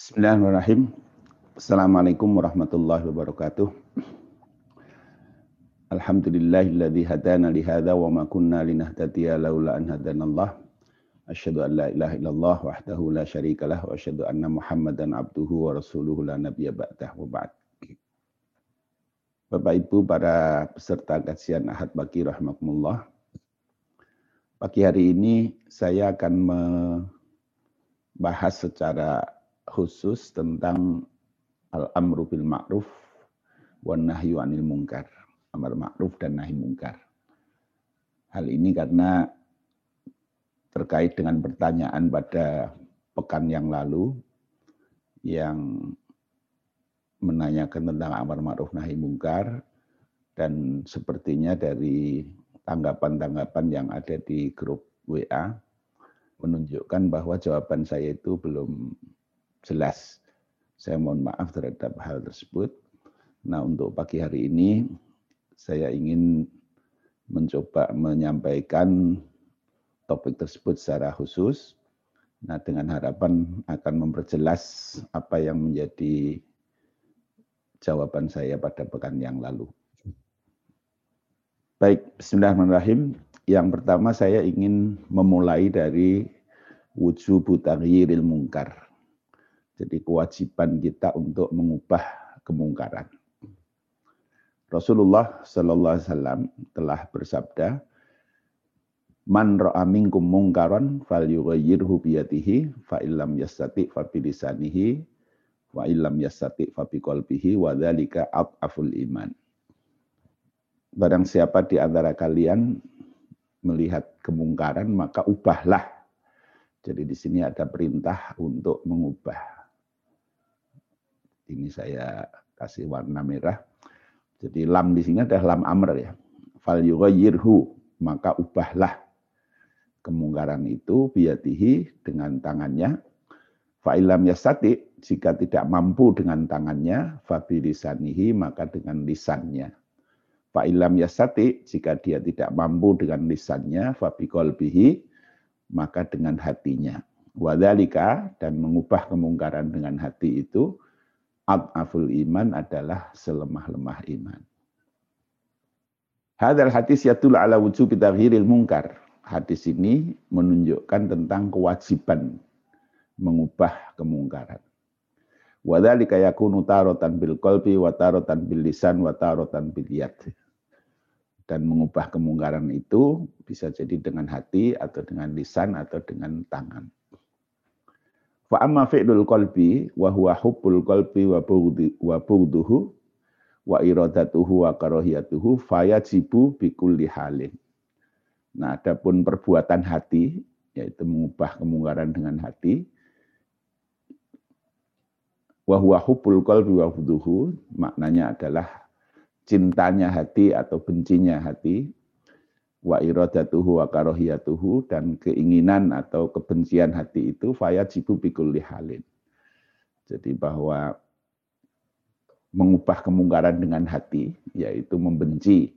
Bismillahirrahmanirrahim. Assalamualaikum warahmatullahi wabarakatuh. Alhamdulillahilladzi hadana li hadza wa ma kunna linahtadiya laula an hadanallah. Asyhadu an la ilaha illallah wahdahu la syarikalah wa asyhadu anna Muhammadan abduhu wa rasuluhu la nabiyya ba'dah wa ba'd. Bapak Ibu para peserta kajian Ahad Baki rahimakumullah. Pagi hari ini saya akan membahas secara khusus tentang al-amru bil ma'ruf wan nahyu anil munkar. Amar ma'ruf dan nahi munkar. Hal ini karena terkait dengan pertanyaan pada pekan yang lalu yang menanyakan tentang amar ma'ruf nahi munkar dan sepertinya dari tanggapan-tanggapan yang ada di grup WA menunjukkan bahwa jawaban saya itu belum jelas. Saya mohon maaf terhadap hal tersebut. Nah, untuk pagi hari ini saya ingin mencoba menyampaikan topik tersebut secara khusus. Nah, dengan harapan akan memperjelas apa yang menjadi jawaban saya pada pekan yang lalu. Baik, bismillahirrahmanirrahim. Yang pertama saya ingin memulai dari wujubu taghyiril mungkar. Jadi kewajiban kita untuk mengubah kemungkaran. Rasulullah Sallallahu Alaihi Wasallam telah bersabda, Man ra'a minkum mungkaran fal yughayyirhu biyadihi fa illam yastati fa bilisanihi wa illam yastati fa biqalbihi wa dzalika aful iman. Barang siapa di antara kalian melihat kemungkaran maka ubahlah. Jadi di sini ada perintah untuk mengubah ini saya kasih warna merah. Jadi lam di sini adalah lam amr ya. Fal yughayyirhu, maka ubahlah kemungkaran itu biatihi dengan tangannya. Fa'ilam yasati, jika tidak mampu dengan tangannya, fabilisanihi, maka dengan lisannya. Fa'ilam yasati, jika dia tidak mampu dengan lisannya, fabiqolbihi, maka dengan hatinya. Wadhalika, dan mengubah kemungkaran dengan hati itu, Ad'aful iman adalah selemah-lemah iman. Hadal hadis yatul ala wujub taghyiril mungkar. Hadis ini menunjukkan tentang kewajiban mengubah kemungkaran. Wadhalika yakunu tarotan bil qalbi wa tarotan bil lisan wa tarotan bil yad. Dan mengubah kemungkaran itu bisa jadi dengan hati atau dengan lisan atau dengan tangan. Fa amma fi'lul qalbi wa huwa hubbul qalbi wa bughdi wa bughduhu wa iradatuhu wa karahiyatuhu fayajibu bi kulli halin. Nah, adapun perbuatan hati yaitu mengubah kemungkaran dengan hati wa huwa hubbul qalbi wa bughduhu maknanya adalah cintanya hati atau bencinya hati wa iradatuhu wa karohiyatuhu dan keinginan atau kebencian hati itu fayajibu bikulli halin. Jadi bahwa mengubah kemungkaran dengan hati, yaitu membenci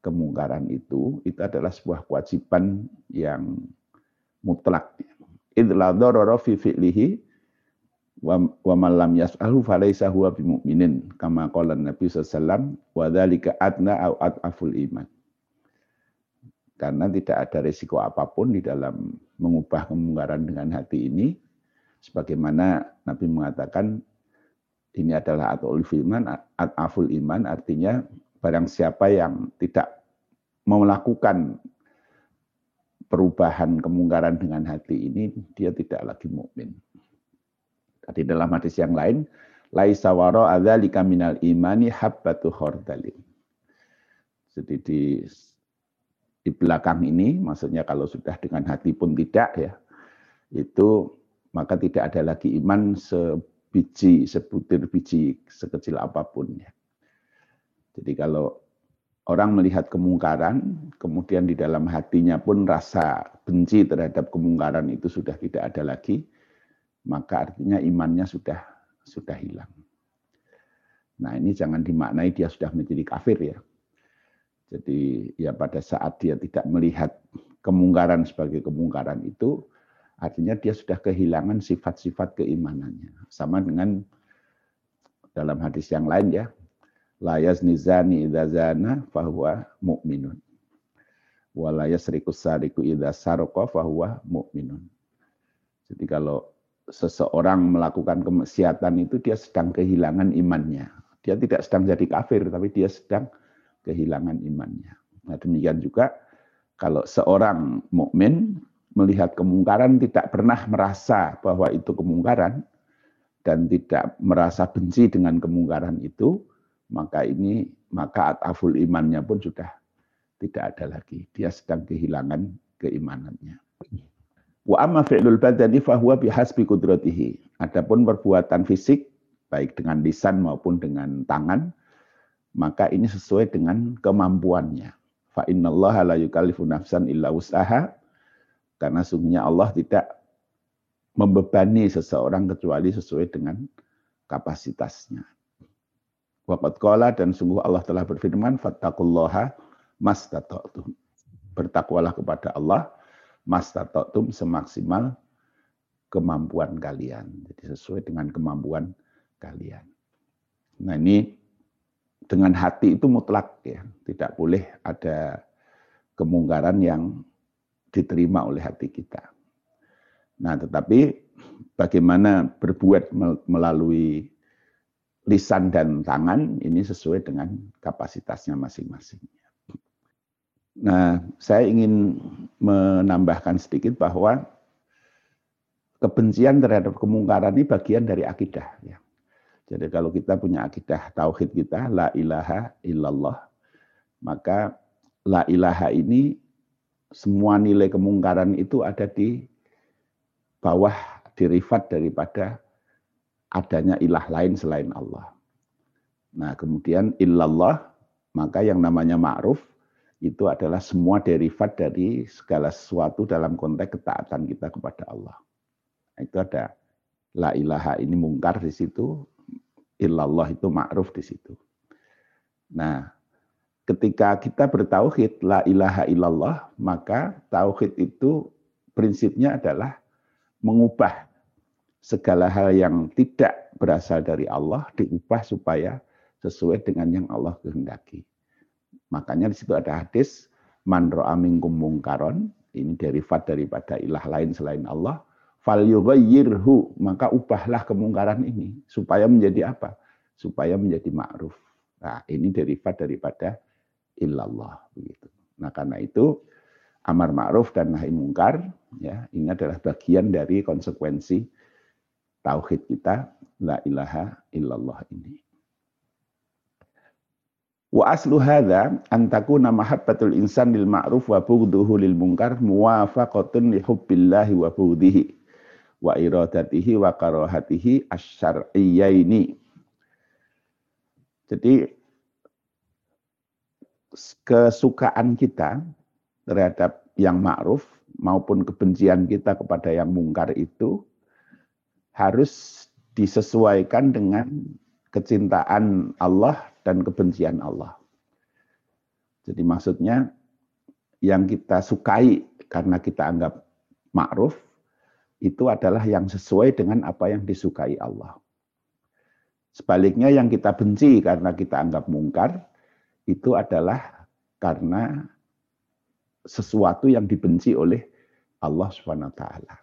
kemungkaran itu, itu adalah sebuah kewajiban yang mutlak. Idla dharara fi fi'lihi wa man lam yas'alu falaysa huwa bimu'minin kama qala Nabi wasallam wa dzalika adna au adaful iman karena tidak ada risiko apa pun di dalam mengubah kemungkaran dengan hati ini sebagaimana Nabi mengatakan ini adalah atau iman aful iman artinya barang siapa yang tidak melakukan perubahan kemungkaran dengan hati ini dia tidak lagi mukmin. Tadi dalam hadis yang lain, laisa wara adzalika minal imani habbatu khardalin. Jadi di di belakang ini, maksudnya kalau sudah dengan hati pun tidak ya, itu maka tidak ada lagi iman sebiji, sebutir biji, sekecil apa pun ya. Jadi kalau orang melihat kemungkaran, kemudian di dalam hatinya pun rasa benci terhadap kemungkaran itu sudah tidak ada lagi, maka artinya imannya sudah sudah hilang. Nah ini jangan dimaknai dia sudah menjadi kafir ya. Jadi ya pada saat dia tidak melihat kemungkaran sebagai kemungkaran itu, Artinya dia sudah kehilangan sifat-sifat keimanannya. Sama dengan dalam hadis yang lain ya. La yazni zani idza zana fahuwa mu'minun. Wa la yasriku sariku idza sarqa fahuwa mu'minun. Jadi kalau seseorang melakukan kemaksiatan itu dia sedang kehilangan imannya. Dia tidak sedang jadi kafir, tapi dia sedang kehilangan imannya. Nah demikian juga kalau seorang mukmin melihat kemungkaran tidak pernah merasa bahwa itu kemungkaran dan tidak merasa benci dengan kemungkaran itu, maka ini maka ataful imannya pun sudah tidak ada lagi. Dia sedang kehilangan keimanannya. Wa amma fi'lul badani fahuwa bihasbi kudratihi. Adapun perbuatan fisik baik dengan lisan maupun dengan tangan maka ini sesuai dengan kemampuannya. Fa innallaha la yukallifu nafsan illa usaha karena sungguhnya Allah tidak membebani seseorang kecuali sesuai dengan kapasitasnya. Waqad qala dan sungguh Allah telah berfirman fattaqullaha mastata'tum. Bertakwalah kepada Allah mastata'tum semaksimal kemampuan kalian. Jadi sesuai dengan kemampuan kalian. Nah ini dengan hati itu mutlak ya, tidak boleh ada kemungkaran yang diterima oleh hati kita. Nah, tetapi bagaimana berbuat melalui lisan dan tangan ini sesuai dengan kapasitasnya masing-masing. Nah, saya ingin menambahkan sedikit bahwa kebencian terhadap kemungkaran ini bagian dari akidah. Ya. Jadi kalau kita punya akidah tauhid kita, la ilaha illallah, maka la ilaha ini semua nilai kemungkaran itu ada di bawah derivat daripada adanya ilah lain selain Allah. Nah, kemudian illallah, maka yang namanya ma'ruf itu adalah semua derivat dari segala sesuatu dalam konteks ketaatan kita kepada Allah. Nah, itu ada la ilaha ini mungkar di situ, illallah itu ma'ruf di situ. Nah, ketika kita bertauhid la ilaha illallah, maka tauhid itu prinsipnya adalah mengubah segala hal yang tidak berasal dari Allah diubah supaya sesuai dengan yang Allah kehendaki. Makanya di situ ada hadis man minkum mungkaron, ini derivat daripada ilah lain selain Allah, fal maka ubahlah kemungkaran ini supaya menjadi apa? Supaya menjadi ma'ruf. Nah, ini derivat daripada illallah begitu. Nah, karena itu amar ma'ruf dan nahi mungkar ya, ini adalah bagian dari konsekuensi tauhid kita la ilaha illallah ini. Wa aslu hadza an takuna mahabbatul insan lil ma'ruf wa bughdhuhu lil munkar muwafaqatun li hubbillahi wa bughdhihi wa iradatihi wa karahatihi asyar'iyyaini. Jadi kesukaan kita terhadap yang ma'ruf maupun kebencian kita kepada yang mungkar itu harus disesuaikan dengan kecintaan Allah dan kebencian Allah. Jadi maksudnya yang kita sukai karena kita anggap ma'ruf itu adalah yang sesuai dengan apa yang disukai Allah. Sebaliknya yang kita benci karena kita anggap mungkar itu adalah karena sesuatu yang dibenci oleh Allah taala.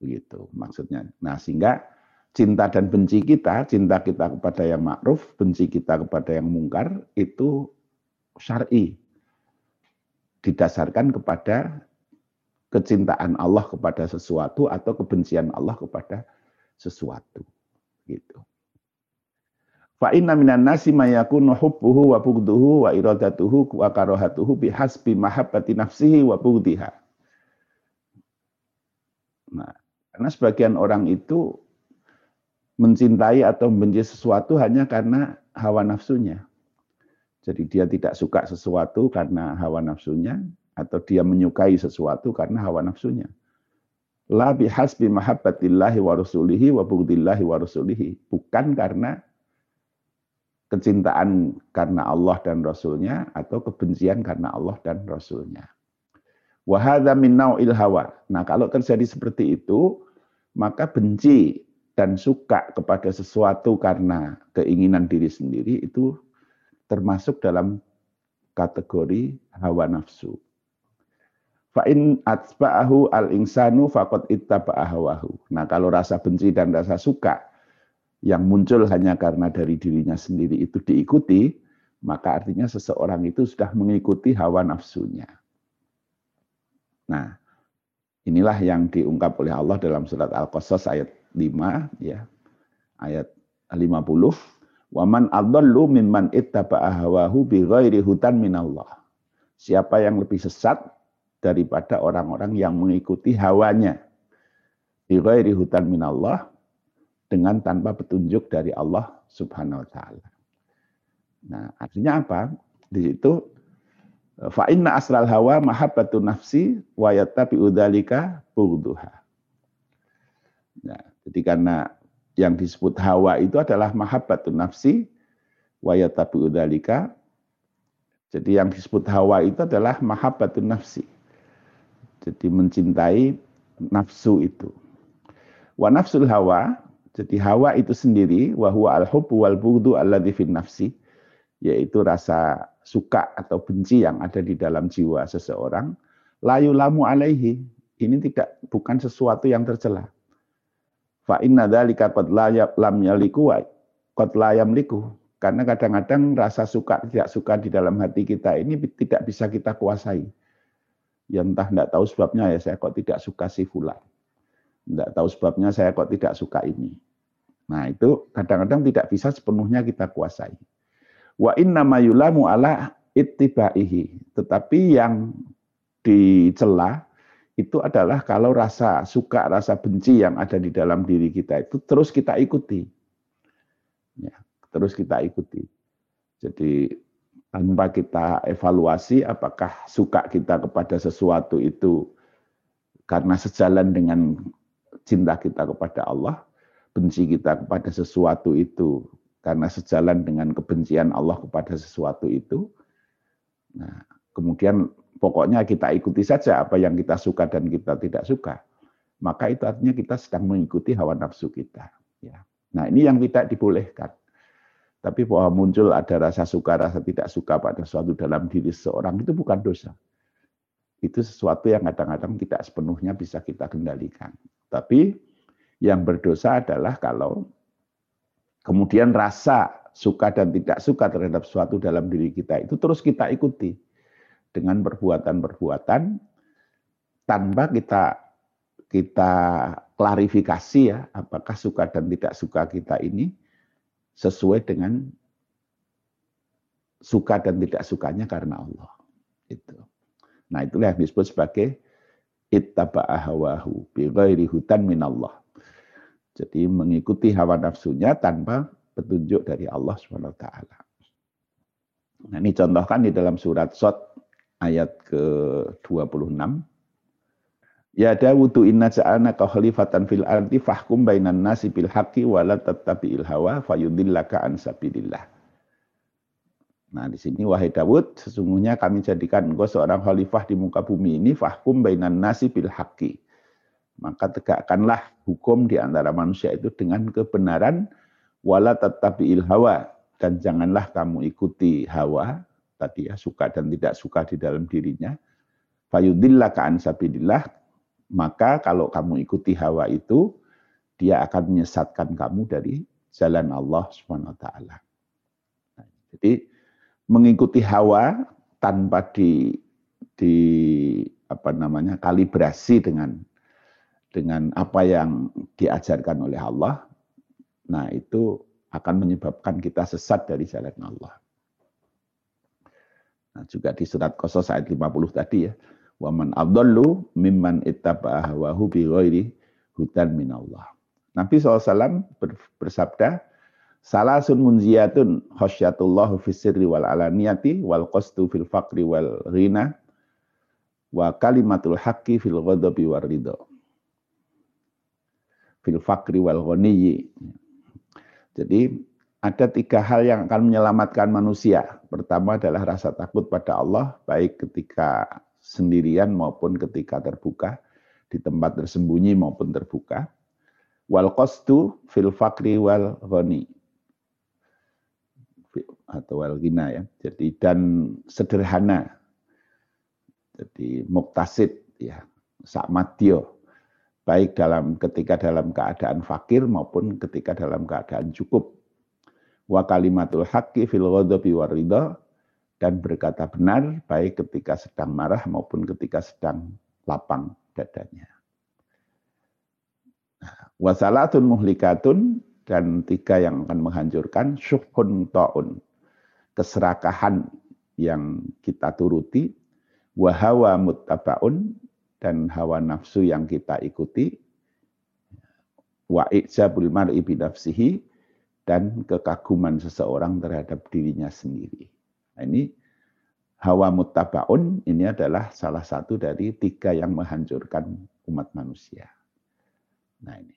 Begitu maksudnya. Nah, sehingga cinta dan benci kita, cinta kita kepada yang ma'ruf, benci kita kepada yang mungkar itu syar'i. Didasarkan kepada kecintaan Allah kepada sesuatu atau kebencian Allah kepada sesuatu. Gitu. Fa inna minan nasi mayakunu hubbuhu wa bugduhu wa iradatuhu wa karahatuhu bihasbi mahabbati nafsihi wa bugdiha. Nah, karena sebagian orang itu mencintai atau membenci sesuatu hanya karena hawa nafsunya. Jadi dia tidak suka sesuatu karena hawa nafsunya atau dia menyukai sesuatu karena hawa nafsunya. La bihasbi mahabbatillahi wa rasulihi wa bugdillahi wa rasulihi. Bukan karena kecintaan karena Allah dan Rasulnya atau kebencian karena Allah dan Rasulnya. Wahada min nau'il hawa. Nah, kalau terjadi seperti itu, maka benci dan suka kepada sesuatu karena keinginan diri sendiri itu termasuk dalam kategori hawa nafsu. Fa'in atsba'ahu al-insanu faqad ittaba'a hawahu. Nah, kalau rasa benci dan rasa suka yang muncul hanya karena dari dirinya sendiri itu diikuti, maka artinya seseorang itu sudah mengikuti hawa nafsunya. Nah, inilah yang diungkap oleh Allah dalam surat Al-Qasas ayat 5 ya. Ayat 50. Waman adallu mimman ittaba'a bi ghairi hudan minallah. Siapa yang lebih sesat daripada orang-orang yang mengikuti hawanya bi ghairi hudan minallah dengan tanpa petunjuk dari Allah Subhanahu wa taala. Nah, artinya apa? Di situ Fa inna asral hawa mahabbatu nafsi wa yattabi udzalika. Nah, jadi karena yang disebut hawa itu adalah mahabbatu nafsi wa yattabi udzalika. Jadi yang disebut hawa itu adalah mahabbatu nafsi. Jadi mencintai nafsu itu. Wa nafsul hawa, jadi hawa itu sendiri wa huwa al-hubbu wal bughdu alladhi fin nafsi, yaitu rasa suka atau benci yang ada di dalam jiwa seseorang, layu lamu alaihi, ini tidak bukan sesuatu yang tercela. Fa inna dzalika qad lam yaliku wa qad la. Karena kadang-kadang rasa suka tidak suka di dalam hati kita ini tidak bisa kita kuasai. Ya entah tidak tahu sebabnya ya saya kok tidak suka si fulan. Tidak tahu sebabnya saya kok tidak suka ini. Nah itu kadang-kadang tidak bisa sepenuhnya kita kuasai. Wa inna mayulamu ala ittibaihi. Tetapi yang dicela itu adalah kalau rasa suka, rasa benci yang ada di dalam diri kita itu terus kita ikuti. Ya, terus kita ikuti. Jadi tanpa kita evaluasi apakah suka kita kepada sesuatu itu karena sejalan dengan cinta kita kepada Allah, benci kita kepada sesuatu itu karena sejalan dengan kebencian Allah kepada sesuatu itu. Nah, kemudian pokoknya kita ikuti saja apa yang kita suka dan kita tidak suka. Maka itu artinya kita sedang mengikuti hawa nafsu kita. Ya. Nah ini yang tidak dibolehkan. Tapi bahwa muncul ada rasa suka, rasa tidak suka pada suatu dalam diri seorang itu bukan dosa. Itu sesuatu yang kadang-kadang tidak sepenuhnya bisa kita kendalikan. Tapi yang berdosa adalah kalau Kemudian rasa suka dan tidak suka terhadap suatu dalam diri kita itu terus kita ikuti dengan perbuatan-perbuatan tanpa kita kita klarifikasi ya apakah suka dan tidak suka kita ini sesuai dengan suka dan tidak sukanya karena Allah. Itu. Nah, itulah yang disebut sebagai ittaba'a hawahu hudan minallah. Jadi mengikuti hawa nafsunya tanpa petunjuk dari Allah SWT. Nah, ini contohkan di dalam surat Sot ayat ke-26. Ya Dawudu inna ja'alna ka khalifatan fil ardi fahkum bainan nasi bil haqqi wa la tattabi'il hawa fayudillaka an sabilillah. Nah, di sini wahai Dawud, sesungguhnya kami jadikan engkau seorang khalifah di muka bumi ini fahkum bainan nasi bil haqqi maka tegakkanlah hukum di antara manusia itu dengan kebenaran wala tetapi hawa dan janganlah kamu ikuti hawa tadi ya suka dan tidak suka di dalam dirinya fayudillah ka'an sabidillah maka kalau kamu ikuti hawa itu dia akan menyesatkan kamu dari jalan Allah wa taala. Nah, jadi mengikuti hawa tanpa di di apa namanya kalibrasi dengan dengan apa yang diajarkan oleh Allah, nah itu akan menyebabkan kita sesat dari jalan Allah. Nah, juga di surat Qasas ayat 50 tadi ya, wa man adallu mimman ittaba'a hawahu bi ghairi hudan minallah. Nabi SAW bersabda, Salasun munziyatun khasyatullahu fis sirri wal alaniyati wal qasdu fil faqri wal ghina wa kalimatul haqqi fil ghadabi war ridha fil fakri wal ghaniyi. Jadi ada tiga hal yang akan menyelamatkan manusia. Pertama adalah rasa takut pada Allah, baik ketika sendirian maupun ketika terbuka, di tempat tersembunyi maupun terbuka. Wal qasdu fil fakri wal ghani atau wal gina ya. Jadi dan sederhana. Jadi muktasid ya, sakmatio baik dalam ketika dalam keadaan fakir maupun ketika dalam keadaan cukup. Wa kalimatul haqqi fil ghadabi waridha dan berkata benar baik ketika sedang marah maupun ketika sedang lapang dadanya. Wasalatun muhlikatun dan tiga yang akan menghancurkan syuhun ta'un. Keserakahan yang kita turuti, wahawa muttabaun dan hawa nafsu yang kita ikuti, wa ijabul mar'i binafsihi dan kekaguman seseorang terhadap dirinya sendiri. Nah, ini hawa muttabaun ini adalah salah satu dari tiga yang menghancurkan umat manusia. Nah ini.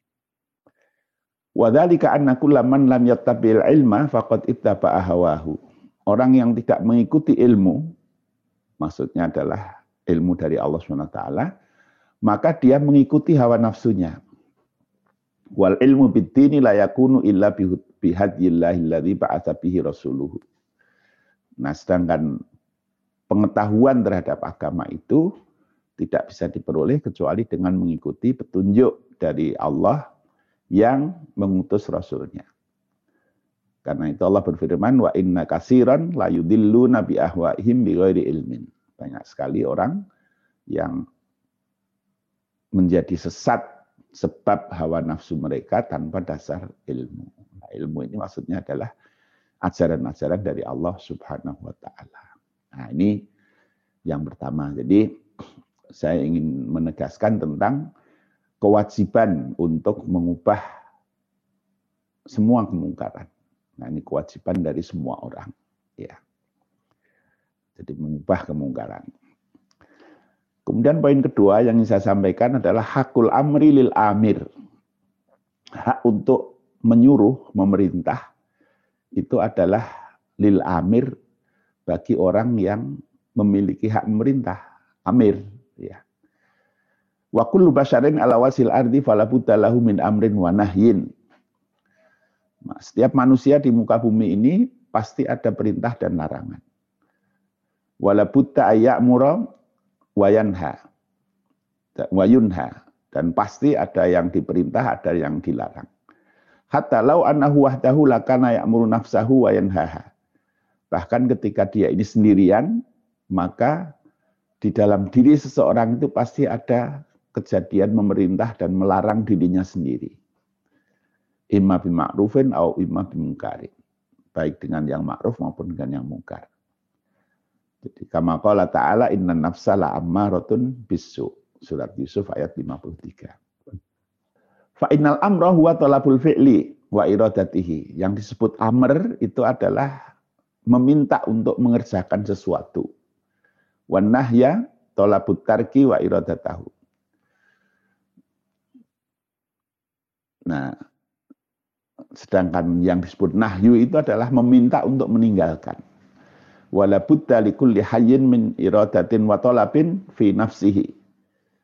Wadhalika anna kullaman lam yattabil ilma faqad ittaba'a hawahu. Orang yang tidak mengikuti ilmu, maksudnya adalah ilmu dari Allah SWT, maka dia mengikuti hawa nafsunya. Wal ilmu bidini la yakunu illa bihadiyillahi alladhi ba'atha bihi rasuluhu. Nah, sedangkan pengetahuan terhadap agama itu tidak bisa diperoleh kecuali dengan mengikuti petunjuk dari Allah yang mengutus Rasulnya. Karena itu Allah berfirman, wa inna kasiran la yudillu nabi ahwaihim bi ilmin. Banyak sekali orang yang menjadi sesat sebab hawa nafsu mereka tanpa dasar ilmu. Nah, ilmu ini maksudnya adalah ajaran-ajaran dari Allah Subhanahu wa taala. Nah, ini yang pertama. Jadi saya ingin menegaskan tentang kewajiban untuk mengubah semua kemungkaran. Nah, ini kewajiban dari semua orang, ya. Jadi mengubah kemungkaran. Kemudian poin kedua yang ingin saya sampaikan adalah hakul amri lil amir. Hak untuk menyuruh, memerintah itu adalah lil amir bagi orang yang memiliki hak memerintah, amir ya. Wa kullu basyarin ala wasil ardi fala lahu min amrin wa nahyin. Nah, setiap manusia di muka bumi ini pasti ada perintah dan larangan. Wala buta ayya'mura wa yanha. Wa yunha. Dan pasti ada yang diperintah, ada yang dilarang. Hatta lau annahu wahdahu lakana ya'muru nafsahu wa yanhaha. Bahkan ketika dia ini sendirian, maka di dalam diri seseorang itu pasti ada kejadian memerintah dan melarang dirinya sendiri. Imma bima'rufin au imma bimungkarin. Baik dengan yang ma'ruf maupun dengan yang mungkar. Jadi kama ta'ala inna nafsa la bisu. Surat Yusuf ayat 53. Fa innal amra huwa talabul fi'li wa iradatihi. Yang disebut amr itu adalah meminta untuk mengerjakan sesuatu. Wan nahya talabut tarki wa iradatahu. Nah, sedangkan yang disebut nahyu itu adalah meminta untuk meninggalkan. Wala budda likulli hayyin min iradatin wa talabin fi nafsihi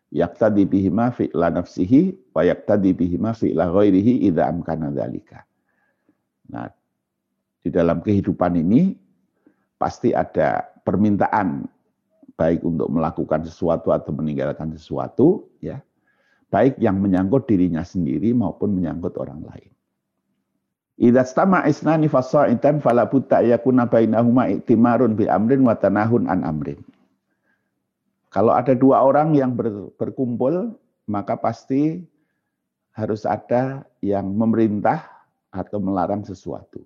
yaktadi bihima fi'la nafsihi wa yaktadi bihima fi'la ghairihi idza amkana dzalika. Nah, di dalam kehidupan ini pasti ada permintaan baik untuk melakukan sesuatu atau meninggalkan sesuatu ya. Baik yang menyangkut dirinya sendiri maupun menyangkut orang lain. Idza stama isnani fasa'itan fala budda yakuna bainahuma iktimarun bi amrin wa tanahun an amrin. Kalau ada dua orang yang ber, berkumpul, maka pasti harus ada yang memerintah atau melarang sesuatu.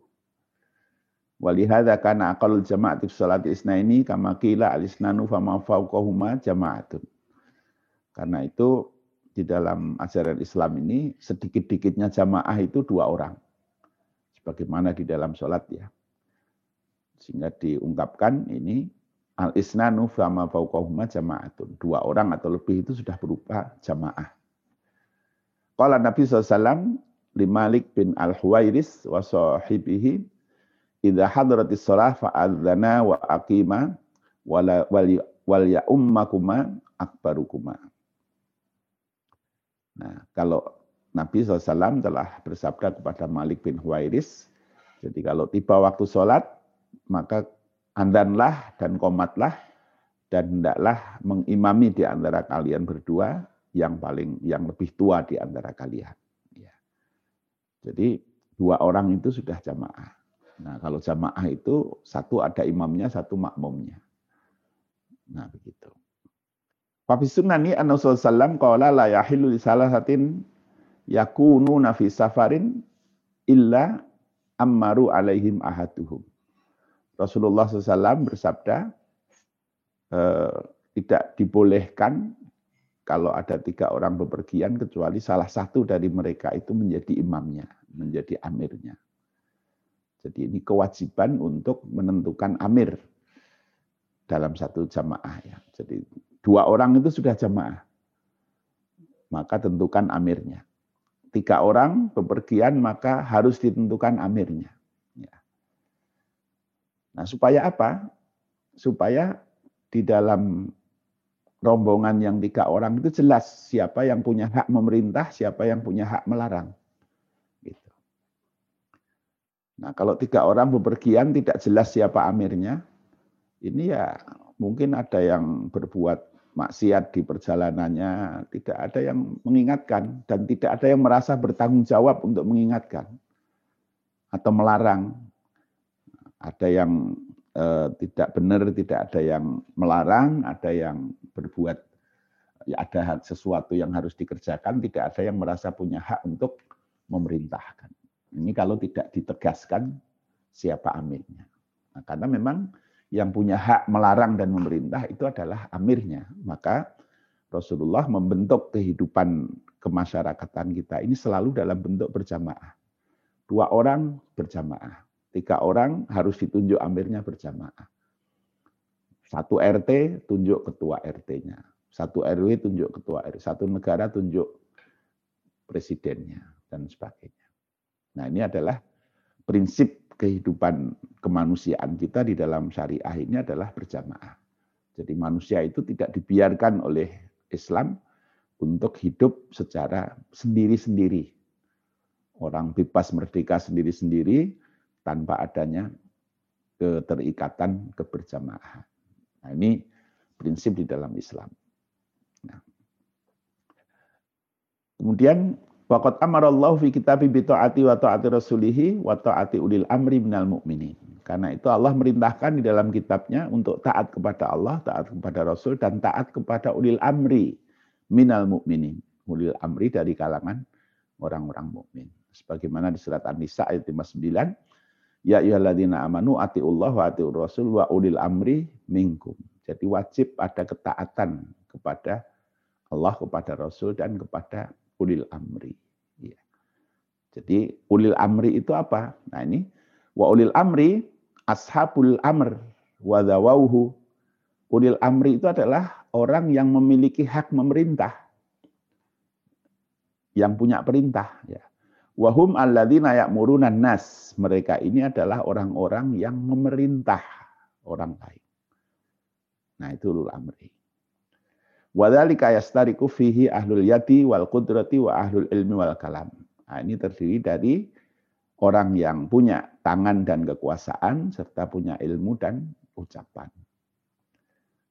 Walihada kana aqalul jama'ati salati isnaini kama qila al-isnanu fama fawqahuma jama'atun. Karena itu di dalam ajaran Islam ini sedikit-dikitnya jamaah itu dua orang. Sebagaimana di dalam sholat ya. Sehingga diungkapkan ini Al isnanu fama fauqahuma jama'atun. Dua orang atau lebih itu sudah berupa jamaah. Qala Nabi SAW li Malik bin Al-Huwairis wa sahibihi idza hadratis shalah fa'adzana wa aqima wal wal ya ummakuma akbarukuma. Nah, kalau Nabi SAW telah bersabda kepada Malik bin Huwairis, jadi kalau tiba waktu sholat, maka andanlah dan komatlah dan hendaklah mengimami di antara kalian berdua yang paling yang lebih tua di antara kalian. Ya. Jadi dua orang itu sudah jamaah. Nah kalau jamaah itu satu ada imamnya, satu makmumnya. Nah begitu. Fafi sunnani anna sallam qala la yahilu li salasatin yakunu nafi safarin illa ammaru alaihim ahaduhum. Rasulullah SAW bersabda, eh, tidak dibolehkan kalau ada tiga orang bepergian kecuali salah satu dari mereka itu menjadi imamnya, menjadi amirnya. Jadi ini kewajiban untuk menentukan amir dalam satu jamaah ya. Jadi dua orang itu sudah jamaah. Maka tentukan amirnya. Tiga orang bepergian maka harus ditentukan amirnya. Nah supaya apa? Supaya di dalam rombongan yang tiga orang itu jelas siapa yang punya hak memerintah, siapa yang punya hak melarang. Gitu. Nah kalau tiga orang bepergian tidak jelas siapa amirnya, ini ya mungkin ada yang berbuat maksiat di perjalanannya, tidak ada yang mengingatkan dan tidak ada yang merasa bertanggung jawab untuk mengingatkan atau melarang. Ada yang eh, tidak benar, tidak ada yang melarang, ada yang berbuat ya ada sesuatu yang harus dikerjakan, tidak ada yang merasa punya hak untuk memerintahkan. Ini kalau tidak ditegaskan siapa amirnya. Nah, karena memang yang punya hak melarang dan memerintah itu adalah amirnya. Maka Rasulullah membentuk kehidupan kemasyarakatan kita ini selalu dalam bentuk berjamaah. Dua orang berjamaah. Tiga orang harus ditunjuk amirnya berjamaah. Satu RT tunjuk ketua RT-nya. Satu RW tunjuk ketua RW. Satu negara tunjuk presidennya dan sebagainya. Nah ini adalah prinsip kehidupan kemanusiaan kita di dalam syariah ini adalah berjamaah. Jadi manusia itu tidak dibiarkan oleh Islam untuk hidup secara sendiri-sendiri. Orang bebas merdeka sendiri-sendiri, tanpa adanya keterikatan keberjamaah. Nah, ini prinsip di dalam Islam. Nah. Kemudian waqad amarallahu fi kitabi bi taati wa taati rasulihi wa taati ulil amri minal mu'minin. Karena itu Allah merintahkan di dalam kitabnya untuk taat kepada Allah, taat kepada Rasul dan taat kepada ulil amri minal mu'minin. Ulil amri dari kalangan orang-orang mukmin. Sebagaimana di surat An-Nisa ayat 59, Ya ayyuhalladzina amanu atiullah wa atiur rasul wa ulil amri minkum. Jadi wajib ada ketaatan kepada Allah, kepada Rasul dan kepada ulil amri. Ya. Jadi ulil amri itu apa? Nah ini wa ulil amri ashabul amr wa dawauhu. Ulil amri itu adalah orang yang memiliki hak memerintah. Yang punya perintah. Ya. Wahum alladzina ya'murunan nas. Mereka ini adalah orang-orang yang memerintah orang lain. Nah, itu ulul amri. Wadzalika yastariku fihi ahlul yati wal qudrati wa ahlul ilmi wal kalam. Nah, ini terdiri dari orang yang punya tangan dan kekuasaan serta punya ilmu dan ucapan.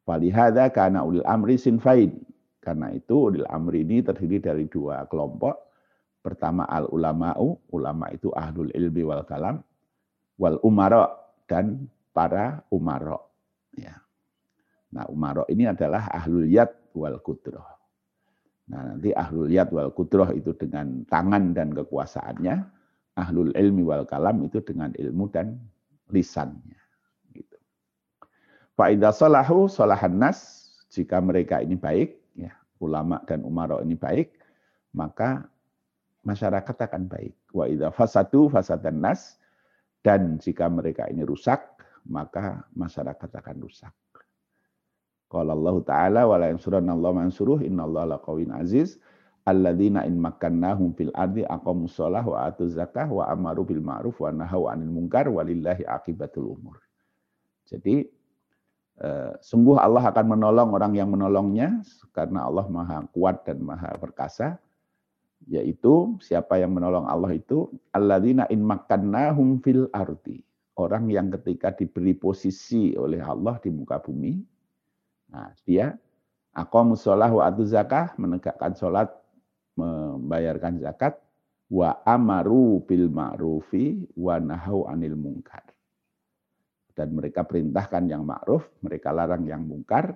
Falihada karena ulil amri sinfain. Karena itu ulil amri ini terdiri dari dua kelompok Pertama al ulama'u, ulama itu ahlul ilmi wal kalam, wal umaro dan para umaro. Ya. Nah umaro ini adalah ahlul yad wal kudroh. Nah nanti ahlul yad wal kudroh itu dengan tangan dan kekuasaannya, ahlul ilmi wal kalam itu dengan ilmu dan lisannya. Gitu. Faidah salahu salahan nas, jika mereka ini baik, ya ulama dan umaro ini baik, maka masyarakat akan baik. Wa idza fasadu fasadan nas dan jika mereka ini rusak, maka masyarakat akan rusak. Qala Allah Ta'ala wa la yansuranna Allah mansuruh innallaha laqawin aziz alladzina in makkannahum fil ardi aqamus shalah wa atuz zakah wa amaru bil ma'ruf wa nahaw 'anil munkar walillahi aqibatul umur. Jadi eh, sungguh Allah akan menolong orang yang menolongnya karena Allah Maha kuat dan Maha perkasa yaitu siapa yang menolong Allah itu alladzina in makannahum fil ardi. Orang yang ketika diberi posisi oleh Allah di muka bumi nah dia aqamus shalah wa atu zakah menegakkan salat membayarkan zakat wa amaru bil ma'rufi wa nahau anil munkar. Dan mereka perintahkan yang ma'ruf mereka larang yang mungkar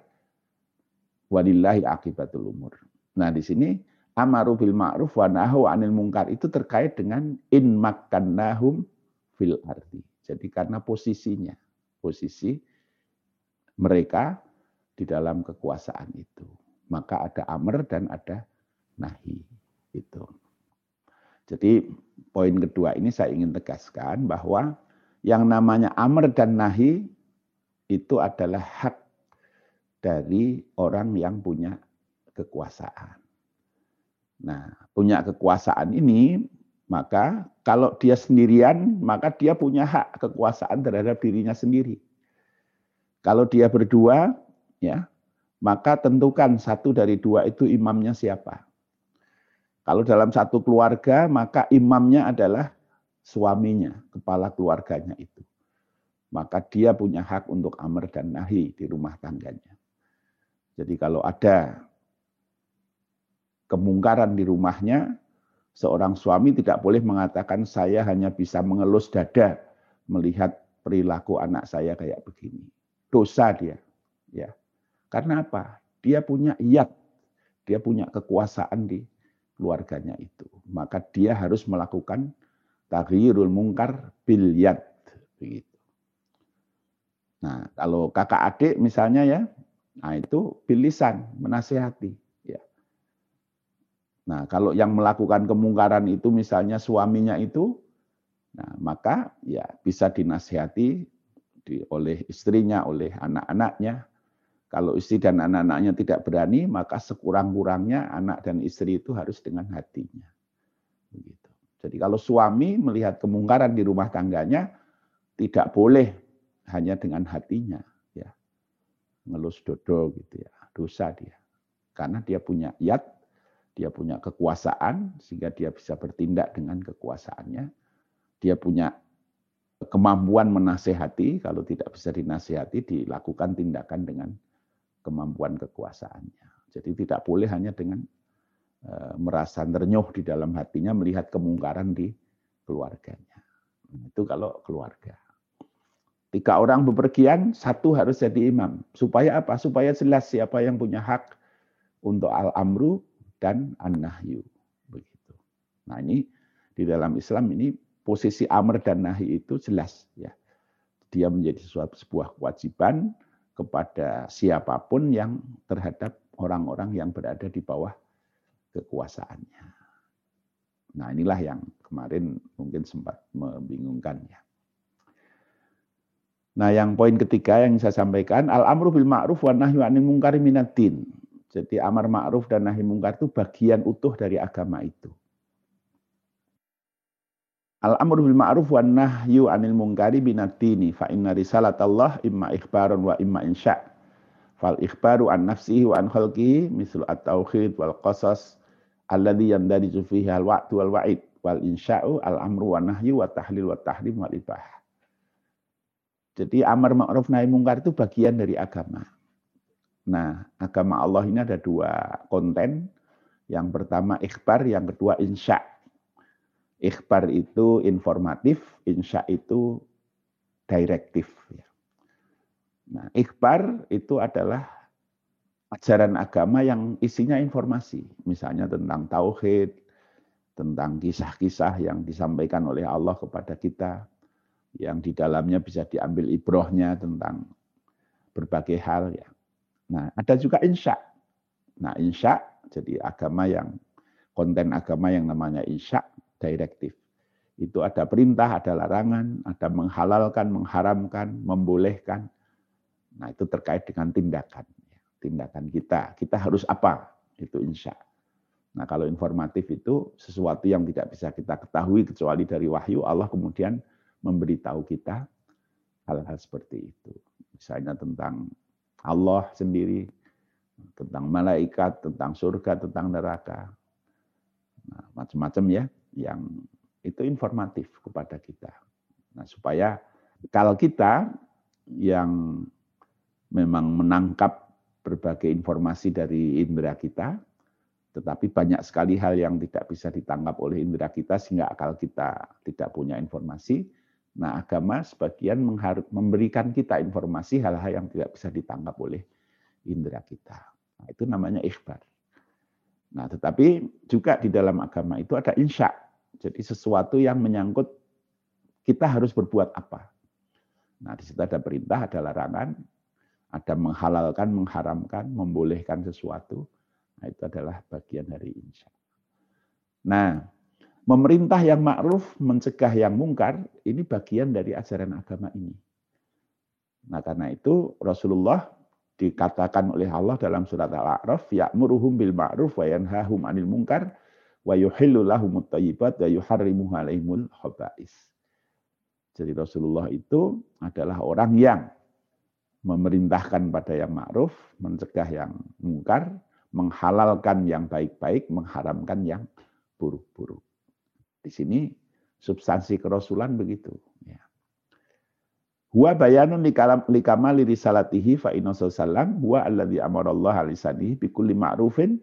walillahi akibatul umur. Nah di sini amaru bil ma'ruf wa nahu anil mungkar itu terkait dengan in makkannahum fil ardi. Jadi karena posisinya, posisi mereka di dalam kekuasaan itu. Maka ada amr dan ada nahi. Itu. Jadi poin kedua ini saya ingin tegaskan bahwa yang namanya amr dan nahi itu adalah hak dari orang yang punya kekuasaan. Nah, punya kekuasaan ini, maka kalau dia sendirian, maka dia punya hak kekuasaan terhadap dirinya sendiri. Kalau dia berdua, ya, maka tentukan satu dari dua itu imamnya siapa. Kalau dalam satu keluarga, maka imamnya adalah suaminya, kepala keluarganya itu. Maka dia punya hak untuk amr dan nahi di rumah tangganya. Jadi kalau ada kemungkaran di rumahnya, seorang suami tidak boleh mengatakan saya hanya bisa mengelus dada melihat perilaku anak saya kayak begini. Dosa dia. Ya. Karena apa? Dia punya iyat, dia punya kekuasaan di keluarganya itu. Maka dia harus melakukan taghyirul mungkar bil yad begitu. Nah, kalau kakak adik misalnya ya, nah itu bilisan menasehati. Nah, kalau yang melakukan kemungkaran itu misalnya suaminya itu, nah maka ya bisa dinasihati di, oleh istrinya, oleh anak-anaknya. Kalau istri dan anak-anaknya tidak berani, maka sekurang-kurangnya anak dan istri itu harus dengan hatinya. Begitu. Jadi kalau suami melihat kemungkaran di rumah tangganya, tidak boleh hanya dengan hatinya, ya ngelus dodo gitu ya, dosa dia. Karena dia punya yat dia punya kekuasaan sehingga dia bisa bertindak dengan kekuasaannya. Dia punya kemampuan menasehati, kalau tidak bisa dinasehati dilakukan tindakan dengan kemampuan kekuasaannya. Jadi tidak boleh hanya dengan eh, merasa ternyuh di dalam hatinya melihat kemungkaran di keluarganya. Itu kalau keluarga. Tiga orang bepergian, satu harus jadi imam. Supaya apa? Supaya jelas siapa yang punya hak untuk al-amru, dan an-nahyu begitu. Nah, ini di dalam Islam ini posisi amr dan nahi itu jelas ya. Dia menjadi suatu sebuah kewajiban kepada siapa pun yang terhadap orang-orang yang berada di bawah kekuasaannya. Nah, inilah yang kemarin mungkin sempat membingungkan ya. Nah, yang poin ketiga yang saya sampaikan, al-amru bil ma'ruf wa nahyu 'anil munkari minaddin. Jadi amar ma'ruf dan nahi mungkar itu bagian utuh dari agama itu. Al-amru bil ma'ruf wa nahyu anil munkari binatini fa inna risalatallah imma ikhbarun wa imma insya. Fal ikhbaru an nafsihi wa an khalqihi misal at-tauhid wal qasas alladhi yandariju fihi al-wa'du wal wa'id wal insya'u al-amru wa nahyu wa tahlil wa tahrim wal ibah. Jadi amar ma'ruf nahi mungkar itu bagian dari agama. Nah, agama Allah ini ada dua konten. Yang pertama ikhbar, yang kedua insya. Ikhbar itu informatif, insya itu direktif. Nah, ikhbar itu adalah ajaran agama yang isinya informasi. Misalnya tentang tauhid, tentang kisah-kisah yang disampaikan oleh Allah kepada kita, yang di dalamnya bisa diambil ibrohnya tentang berbagai hal ya. Nah, ada juga insya. Nah, insya jadi agama yang konten agama yang namanya insya direktif. Itu ada perintah, ada larangan, ada menghalalkan, mengharamkan, membolehkan. Nah, itu terkait dengan tindakan. Tindakan kita. Kita harus apa? Itu insya. Nah, kalau informatif itu sesuatu yang tidak bisa kita ketahui kecuali dari wahyu, Allah kemudian memberitahu kita hal-hal seperti itu. Misalnya tentang Allah sendiri, tentang malaikat, tentang surga, tentang neraka. Nah, macam-macam ya yang itu informatif kepada kita. Nah, supaya kalau kita yang memang menangkap berbagai informasi dari indera kita, tetapi banyak sekali hal yang tidak bisa ditangkap oleh indera kita sehingga akal kita tidak punya informasi. Nah, agama sebagian memberikan kita informasi hal-hal yang tidak bisa ditangkap oleh indera kita. Nah, itu namanya ikhbar. Nah, tetapi juga di dalam agama itu ada insya. Jadi sesuatu yang menyangkut kita harus berbuat apa. Nah, di situ ada perintah, ada larangan, ada menghalalkan, mengharamkan, membolehkan sesuatu. Nah, itu adalah bagian dari insya. Nah, memerintah yang ma'ruf, mencegah yang mungkar, ini bagian dari ajaran agama ini. Nah, karena itu Rasulullah dikatakan oleh Allah dalam surat Al-A'raf, ya'muruhum bil ma'ruf wa yanhahum 'anil munkar wa yuhillu lahumut wa yuharrimu 'alaihimul khaba'is. Jadi Rasulullah itu adalah orang yang memerintahkan pada yang ma'ruf, mencegah yang mungkar, menghalalkan yang baik-baik, mengharamkan yang buruk-buruk. Di sini substansi kerasulan begitu. Ya. Huwa bayanun likama lirisalatihi fa inna sallam huwa alladhi amarallah alisanihi bi kulli ma'rufin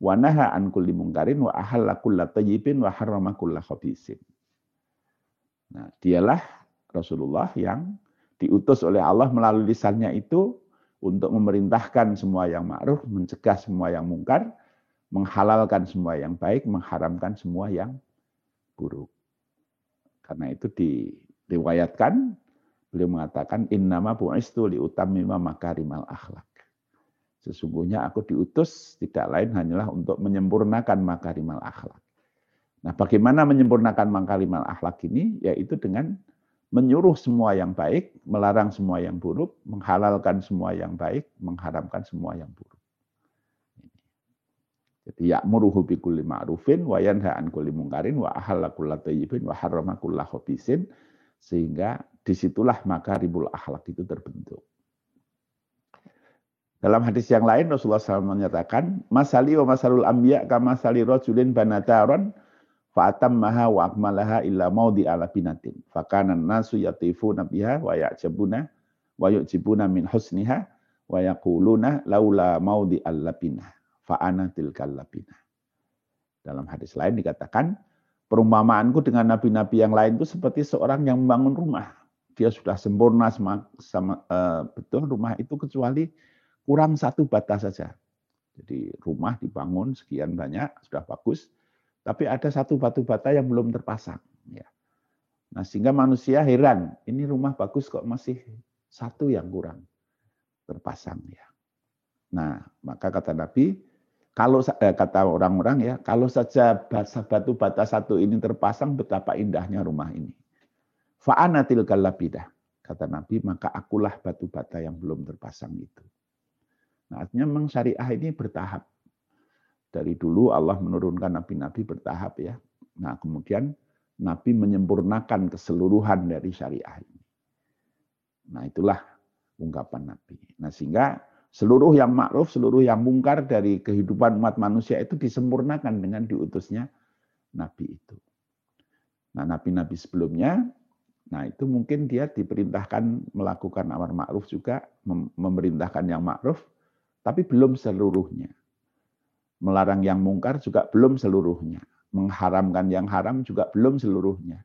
wa naha an kulli mungkarin wa ahalla kulla tayyibin wa harrama kulla khabisin. Nah, dialah Rasulullah yang diutus oleh Allah melalui lisannya itu untuk memerintahkan semua yang ma'ruf, mencegah semua yang mungkar, menghalalkan semua yang baik, mengharamkan semua yang buruk. Karena itu diriwayatkan beliau mengatakan innama bu'istu liutammima makarimal akhlak. Sesungguhnya aku diutus tidak lain hanyalah untuk menyempurnakan makarimal akhlak. Nah, bagaimana menyempurnakan mangkalimal akhlak ini? Yaitu dengan menyuruh semua yang baik, melarang semua yang buruk, menghalalkan semua yang baik, mengharamkan semua yang buruk. Jadi ya'muruhu bi kulli ma'rufin wa yanha an kulli mungkarin wa ahalla kulla thayyibin wa harrama kulla khabisin sehingga di situlah maka ribul akhlak itu terbentuk. Dalam hadis yang lain Rasulullah SAW menyatakan, Masali wa masalul ambiya kama sali rajulin banataron Fa'atam maha wa akmalaha illa maudi ala binatin. Fakanan nasu yatifuna biha wa ya'jabuna wa yu'jibuna min husniha wa yaquluna laula maudi allabinah. Fa'ana tilkal labinah. Dalam hadis lain dikatakan, perumpamaanku dengan nabi-nabi yang lain itu seperti seorang yang membangun rumah. Dia sudah sempurna sama, sama uh, betul rumah itu kecuali kurang satu batas saja. Jadi rumah dibangun sekian banyak, sudah bagus, tapi ada satu batu bata yang belum terpasang. Ya. Nah sehingga manusia heran, ini rumah bagus kok masih satu yang kurang terpasang ya. Nah maka kata Nabi, kalau eh, kata orang-orang ya, kalau saja batu bata satu ini terpasang, betapa indahnya rumah ini. Fa'anatil kalabidah, kata Nabi, maka akulah batu bata yang belum terpasang itu. Nah, artinya memang syariah ini bertahap. Dari dulu Allah menurunkan nabi-nabi bertahap ya. Nah, kemudian nabi menyempurnakan keseluruhan dari syariah ini. Nah, itulah ungkapan nabi. Nah, sehingga seluruh yang ma'ruf, seluruh yang mungkar dari kehidupan umat manusia itu disempurnakan dengan diutusnya nabi itu. Nah, nabi-nabi sebelumnya Nah, itu mungkin dia diperintahkan melakukan amar ma'ruf juga, memerintahkan yang ma'ruf, tapi belum seluruhnya. Melarang yang mungkar juga belum seluruhnya. Mengharamkan yang haram juga belum seluruhnya.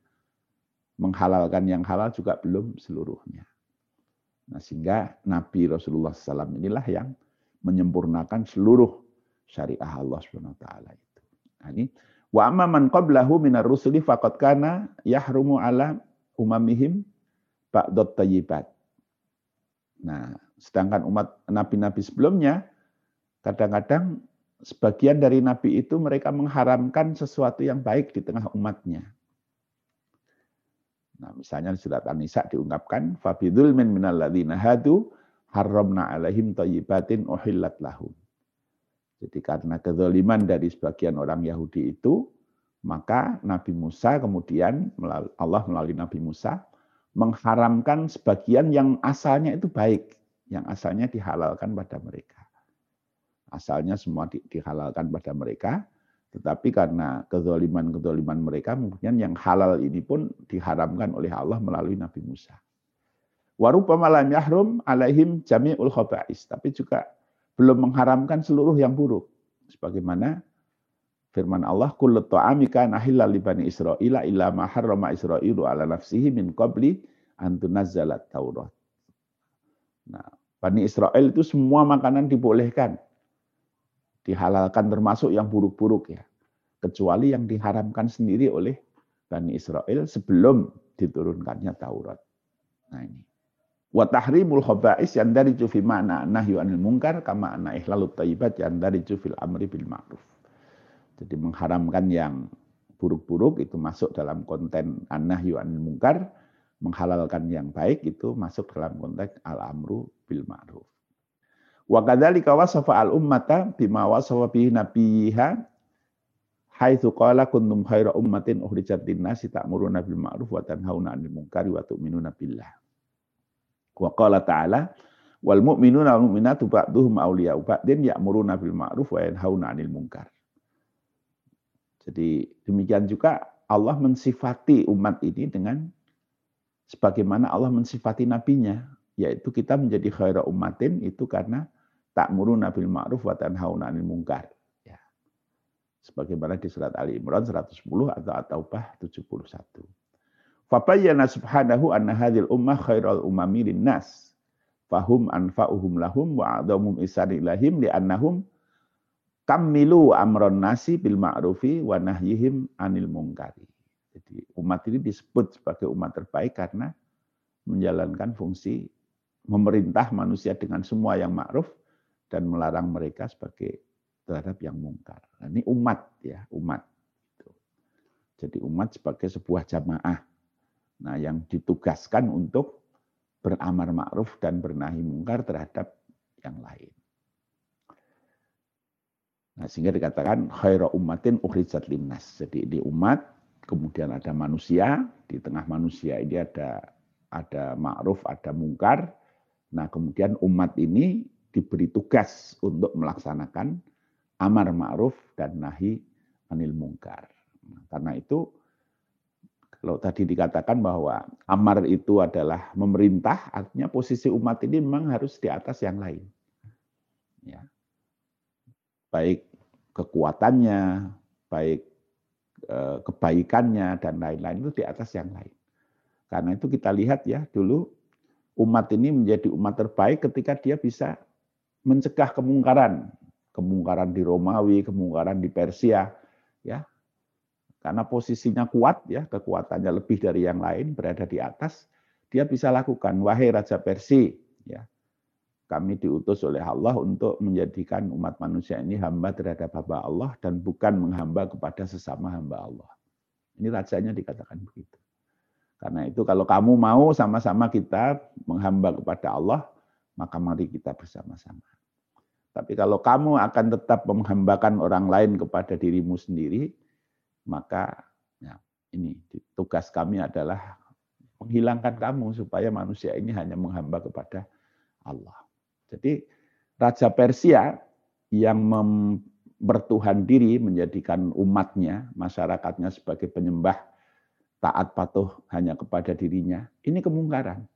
Menghalalkan yang halal juga belum seluruhnya. Nah, sehingga Nabi Rasulullah SAW inilah yang menyempurnakan seluruh syariah Allah Subhanahu wa taala itu. Nah, ini wa amma man qablahu minar rusuli faqad kana yahrumu ala umamihim ba'dot tayyibat. Nah, sedangkan umat nabi-nabi sebelumnya kadang-kadang sebagian dari nabi itu mereka mengharamkan sesuatu yang baik di tengah umatnya. Nah, misalnya di surat An-Nisa diungkapkan fabidul min minalladzina hadu haramna alaihim thayyibatin uhillat lahum. Jadi karena kezaliman dari sebagian orang Yahudi itu, maka Nabi Musa kemudian Allah melalui Nabi Musa mengharamkan sebagian yang asalnya itu baik. yang asalnya dihalalkan pada mereka. Asalnya semua di, dihalalkan pada mereka, tetapi karena kezoliman-kezoliman mereka, kemudian yang halal ini pun diharamkan oleh Allah melalui Nabi Musa. Warupa malam yahrum alaihim jami'ul khaba'is. Tapi juga belum mengharamkan seluruh yang buruk. Sebagaimana firman Allah, kullu ta'ami kana halal li bani Israila illa ma harrama Israilu ala nafsihi min qabli an tunazzalat Taurat. Nah, Bani Israel itu semua makanan dibolehkan. Dihalalkan termasuk yang buruk-buruk ya. Kecuali yang diharamkan sendiri oleh Bani Israel sebelum diturunkannya Taurat. Nah ini. Wa tahrimul khaba'is yang dari fi ma'na nahyu anil mungkar kama anna ihlalut tayyibat yang dari fil amri bil ma'ruf. Jadi mengharamkan yang buruk-buruk itu masuk dalam konten an-nahyu anil mungkar menghalalkan yang baik itu masuk dalam konteks al-amru bil ma'ruf. Wa kadzalika wasafa al-ummata bima wasafa bihi nabiyha haitsu qala kuntum khaira ummatin ukhrijat lin-nasi ta'muruna bil ma'ruf wa tanhauna 'anil munkari wa tu'minuna billah. Wa qala ta'ala wal mu'minuna wal mu'minatu ba'duhum awliya'u ba'din ya'muruna bil ma'ruf wa yanhauna 'anil munkar. Jadi demikian juga Allah mensifati umat ini dengan sebagaimana Allah mensifati nabinya, yaitu kita menjadi khaira ummatin itu karena tak bil ma'ruf wa tanhauna 'anil munkar. Ya. Sebagaimana di surat Ali Imran 110 atau At-Taubah 71. Fabayyana subhanahu anna hadhil ummah khairal umami nas. Fahum anfa'uhum lahum wa a'dhamum isari lahim li'annahum kammilu amron nasi bil ma'rufi wa nahyihim anil munkari. Jadi umat ini disebut sebagai umat terbaik karena menjalankan fungsi memerintah manusia dengan semua yang ma'ruf dan melarang mereka sebagai terhadap yang mungkar. Nah, ini umat ya, umat. Jadi umat sebagai sebuah jamaah. Nah, yang ditugaskan untuk beramar ma'ruf dan bernahi mungkar terhadap yang lain. Nah, sehingga dikatakan khaira ummatin ukhrijat linnas. Jadi di umat kemudian ada manusia, di tengah manusia ini ada ada ma'ruf, ada mungkar. Nah, kemudian umat ini diberi tugas untuk melaksanakan amar ma'ruf dan nahi anil mungkar. Karena itu kalau tadi dikatakan bahwa amar itu adalah memerintah, artinya posisi umat ini memang harus di atas yang lain. Ya. Baik kekuatannya, baik Eh, kebaikannya dan lain-lain itu di atas yang lain. Karena itu kita lihat ya dulu umat ini menjadi umat terbaik ketika dia bisa mencegah kemungkaran, kemungkaran di Romawi, kemungkaran di Persia, ya. Karena posisinya kuat ya, kekuatannya lebih dari yang lain, berada di atas, dia bisa lakukan wahai raja Persia, ya kami diutus oleh Allah untuk menjadikan umat manusia ini hamba terhadap hamba Allah dan bukan menghamba kepada sesama hamba Allah. Ini rajanya dikatakan begitu. Karena itu kalau kamu mau sama-sama kita menghamba kepada Allah, maka mari kita bersama-sama. Tapi kalau kamu akan tetap menghambakan orang lain kepada dirimu sendiri, maka ya, ini tugas kami adalah menghilangkan kamu supaya manusia ini hanya menghamba kepada Allah. Jadi Raja Persia yang bertuhan diri menjadikan umatnya, masyarakatnya sebagai penyembah taat patuh hanya kepada dirinya, ini kemungkaran.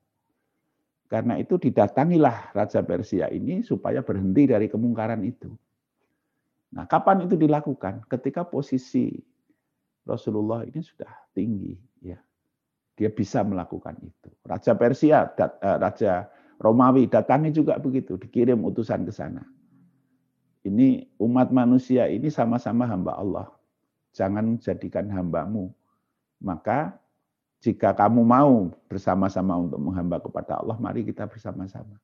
Karena itu didatangilah Raja Persia ini supaya berhenti dari kemungkaran itu. Nah, kapan itu dilakukan? Ketika posisi Rasulullah ini sudah tinggi, ya. Dia bisa melakukan itu. Raja Persia, eh, Raja Romawi datangi juga begitu, dikirim utusan ke sana. Ini umat manusia ini sama-sama hamba Allah. Jangan jadikan hambamu. Maka jika kamu mau bersama-sama untuk menghamba kepada Allah, mari kita bersama-sama.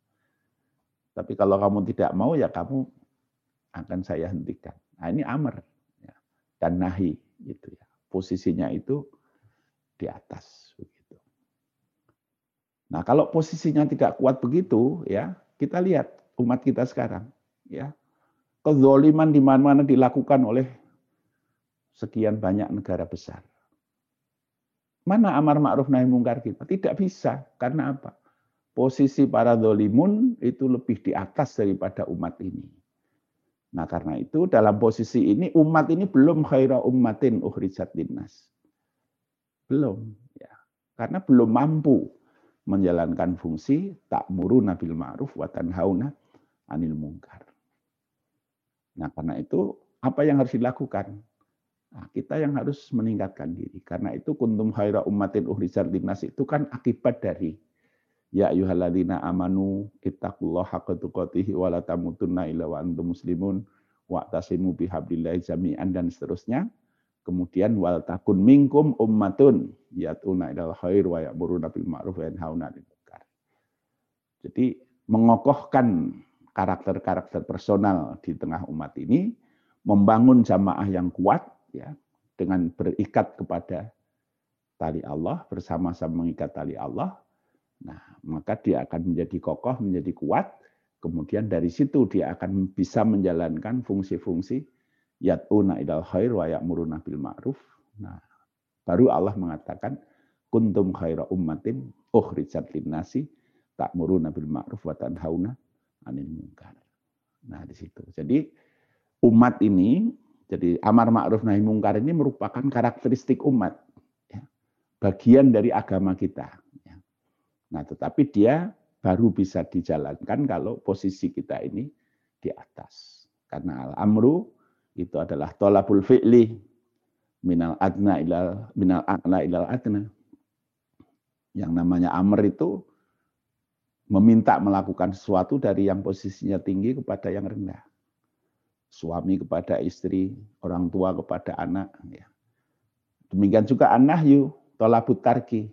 Tapi kalau kamu tidak mau, ya kamu akan saya hentikan. Nah, ini amr ya. dan nahi gitu ya. Posisinya itu di atas. Nah, kalau posisinya tidak kuat begitu, ya kita lihat umat kita sekarang, ya kezoliman di mana-mana dilakukan oleh sekian banyak negara besar. Mana amar ma'ruf nahi mungkar kita? Tidak bisa. Karena apa? posisi para dolimun itu lebih di atas daripada umat ini. Nah karena itu dalam posisi ini umat ini belum khaira ummatin ukhrijat linnas. Belum. ya Karena belum mampu menjalankan fungsi tak muru nabil ma'ruf wa tanhauna anil mungkar. Nah karena itu apa yang harus dilakukan? Nah, kita yang harus meningkatkan diri. Karena itu kuntum khaira ummatin ukhrijat linnas itu kan akibat dari Ya ayyuhalladzina amanu ittaqullaha haqqa tuqatih wa la tamutunna illa wa antum muslimun wa tasimu bihablillahi jami'an dan seterusnya. Kemudian wal takun minkum ummatun yatuna ilal khair wa ya'muruna bil ma'ruf wa yanhauna 'anil munkar. Jadi mengokohkan karakter-karakter personal di tengah umat ini, membangun jamaah yang kuat ya dengan berikat kepada tali Allah, bersama-sama mengikat tali Allah, Nah, maka dia akan menjadi kokoh, menjadi kuat. Kemudian dari situ dia akan bisa menjalankan fungsi-fungsi yat'una idal khair wa ya'muruna bil ma'ruf. Nah, baru Allah mengatakan kuntum khaira ummatin ukhrijat linnasi ta'muruna bil ma'ruf wa tanhauna 'anil munkar. Nah, di situ. Jadi umat ini jadi amar ma'ruf nahi mungkar ini merupakan karakteristik umat. Ya. Bagian dari agama kita. Nah, tetapi dia baru bisa dijalankan kalau posisi kita ini di atas. Karena al-amru itu adalah tolabul fi'li minal adna ilal minal a'la ilal adna. Yang namanya amr itu meminta melakukan sesuatu dari yang posisinya tinggi kepada yang rendah. Suami kepada istri, orang tua kepada anak. Ya. Demikian juga an-nahyu, tolabut tarki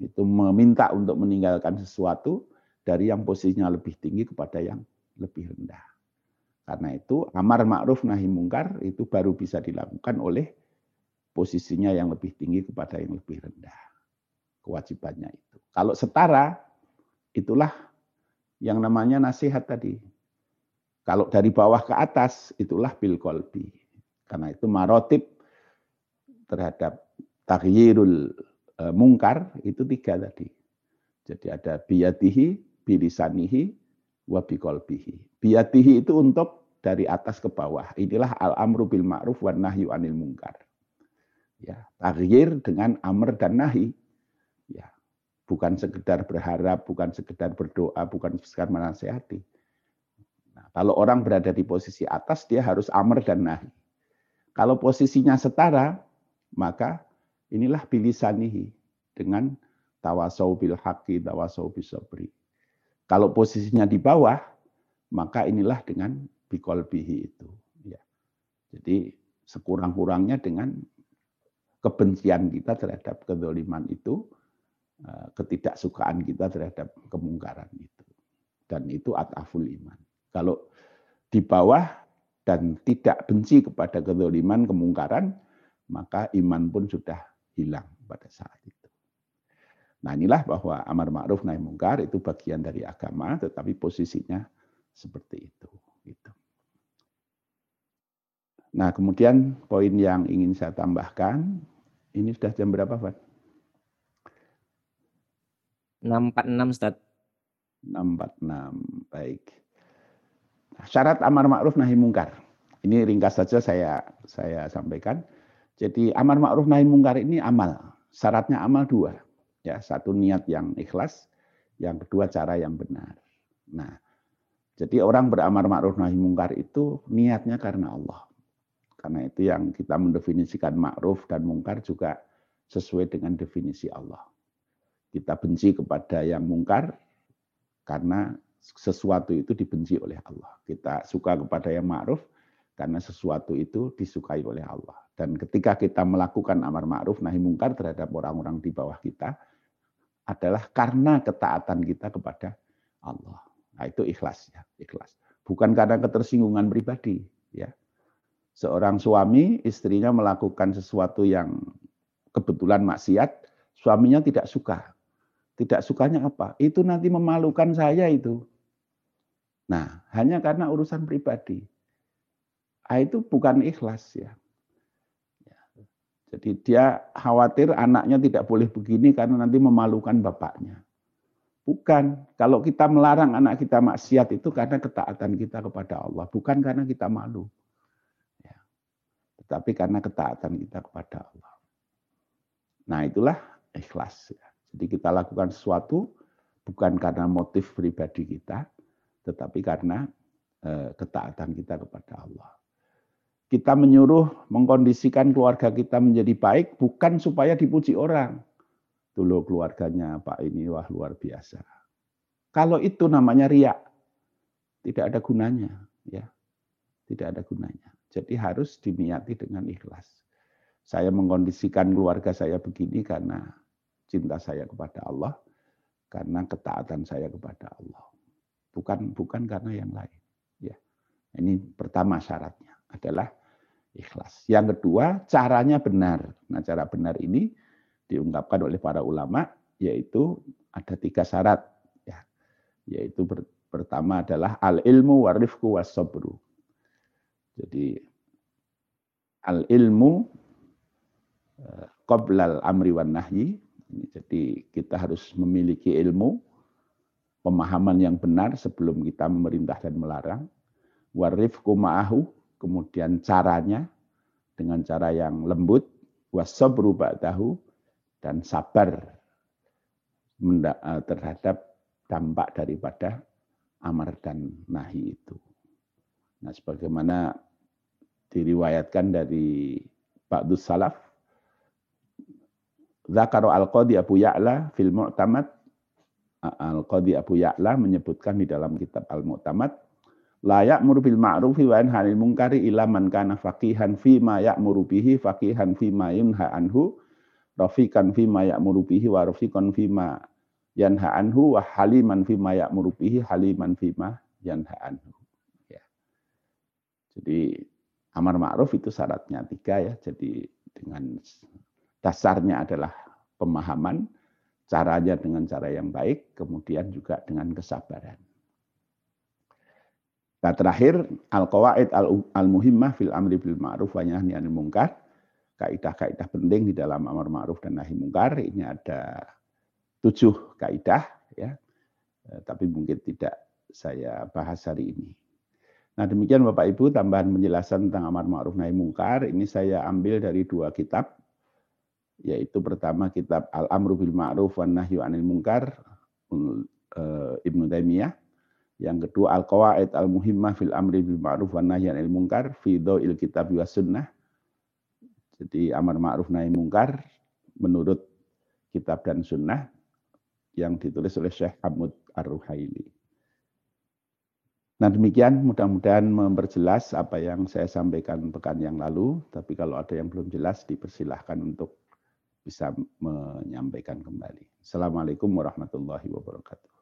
itu meminta untuk meninggalkan sesuatu dari yang posisinya lebih tinggi kepada yang lebih rendah. Karena itu amar ma'ruf nahi mungkar itu baru bisa dilakukan oleh posisinya yang lebih tinggi kepada yang lebih rendah. Kewajibannya itu. Kalau setara, itulah yang namanya nasihat tadi. Kalau dari bawah ke atas, itulah bil kolbi. Karena itu marotib terhadap taghyirul Eh, mungkar itu tiga tadi. Jadi ada biyatihi, bilisanihi, wabikolbihi. Biyatihi itu untuk dari atas ke bawah. Inilah al-amru bil ma'ruf wa nahyu anil mungkar. Ya, taghir dengan amr dan nahi. Ya, bukan sekedar berharap, bukan sekedar berdoa, bukan sekedar menasehati. Nah, kalau orang berada di posisi atas, dia harus amr dan nahi. Kalau posisinya setara, maka Inilah bilisanihi dengan tawasau bil haqi, tawasau bisabri. Kalau posisinya di bawah, maka inilah dengan bikolbihi itu. Ya. Jadi sekurang-kurangnya dengan kebencian kita terhadap kedoliman itu, eh, ketidaksukaan kita terhadap kemungkaran itu. Dan itu ataful iman. Kalau di bawah dan tidak benci kepada kedoliman, kemungkaran, maka iman pun sudah hilang pada saat itu. Nah inilah bahwa amar ma'ruf nahi mungkar itu bagian dari agama, tetapi posisinya seperti itu. Gitu. Nah kemudian poin yang ingin saya tambahkan, ini sudah jam berapa Pak? 646 Ustaz. 646, baik. Syarat amar ma'ruf nahi mungkar. Ini ringkas saja saya saya sampaikan. Jadi amar ma'ruf nahi mungkar ini amal. Syaratnya amal dua. Ya, satu niat yang ikhlas, yang kedua cara yang benar. Nah, jadi orang beramar ma'ruf nahi mungkar itu niatnya karena Allah. Karena itu yang kita mendefinisikan ma'ruf dan mungkar juga sesuai dengan definisi Allah. Kita benci kepada yang mungkar karena sesuatu itu dibenci oleh Allah. Kita suka kepada yang ma'ruf karena sesuatu itu disukai oleh Allah. Dan ketika kita melakukan amar ma'ruf nahi mungkar terhadap orang-orang di bawah kita adalah karena ketaatan kita kepada Allah. Nah, itu ikhlas ya, ikhlas. Bukan karena ketersinggungan pribadi, ya. Seorang suami istrinya melakukan sesuatu yang kebetulan maksiat, suaminya tidak suka. Tidak sukanya apa? Itu nanti memalukan saya itu. Nah, hanya karena urusan pribadi. Itu bukan ikhlas ya. Jadi dia khawatir anaknya tidak boleh begini karena nanti memalukan bapaknya. Bukan. Kalau kita melarang anak kita maksiat itu karena ketaatan kita kepada Allah, bukan karena kita malu. Ya. Tetapi karena ketaatan kita kepada Allah. Nah itulah ikhlas. Ya. Jadi kita lakukan sesuatu bukan karena motif pribadi kita, tetapi karena eh, ketaatan kita kepada Allah. Kita menyuruh mengkondisikan keluarga kita menjadi baik bukan supaya dipuji orang, Dulu keluarganya Pak ini wah luar biasa. Kalau itu namanya riak, tidak ada gunanya, ya. Tidak ada gunanya. Jadi harus diniati dengan ikhlas. Saya mengkondisikan keluarga saya begini karena cinta saya kepada Allah, karena ketaatan saya kepada Allah. Bukan bukan karena yang lain, ya. Ini pertama syaratnya adalah ikhlas. Yang kedua, caranya benar. Nah, cara benar ini diungkapkan oleh para ulama yaitu ada tiga syarat ya yaitu pertama adalah al ilmu warifku wasobru jadi al ilmu eh, qoblal amri wan nahyi jadi kita harus memiliki ilmu pemahaman yang benar sebelum kita memerintah dan melarang warifku ma'ahu kemudian caranya dengan cara yang lembut wasabru ba'dahu dan sabar eh, terhadap dampak daripada amar dan nahi itu. Nah, sebagaimana diriwayatkan dari Ba'dus Salaf, Zakaro Al-Qadi Abu Ya'la fil Mu'tamad, Al-Qadi Abu Ya'la menyebutkan di dalam kitab Al-Mu'tamad, layak murubil ma'rufi wa anil mungkari ila man kana faqihan fi ma ya'muru bihi faqihan fi ma yunha anhu rafikan fima ya'muru bihi wa rafikan fima yanha anhu wa haliman fima ya'muru bihi haliman fima yanha anhu. Ya. Jadi amar ma'ruf itu syaratnya tiga ya. Jadi dengan dasarnya adalah pemahaman, caranya dengan cara yang baik, kemudian juga dengan kesabaran. Nah terakhir, al-qawaid al-muhimmah fil amri bil ma'ruf wa nahyi anil munkar kaidah-kaidah penting di dalam amar ma'ruf dan nahi mungkar. Ini ada tujuh kaidah, ya. Eh, tapi mungkin tidak saya bahas hari ini. Nah demikian Bapak Ibu tambahan penjelasan tentang amar ma'ruf nahi mungkar. Ini saya ambil dari dua kitab, yaitu pertama kitab Al-Amru bil Ma'ruf wan Nahyu anil Mungkar eh, Ibnu Taimiyah. Yang kedua Al-Qawaid Al-Muhimmah fil Amri bil Ma'ruf wan Nahyi anil Mungkar fi il Kitab wa Sunnah jadi amar ma'ruf nahi mungkar menurut kitab dan sunnah yang ditulis oleh Syekh Hamud Ar-Ruhaili. Nah demikian mudah-mudahan memperjelas apa yang saya sampaikan pekan yang lalu. Tapi kalau ada yang belum jelas dipersilahkan untuk bisa menyampaikan kembali. Assalamualaikum warahmatullahi wabarakatuh.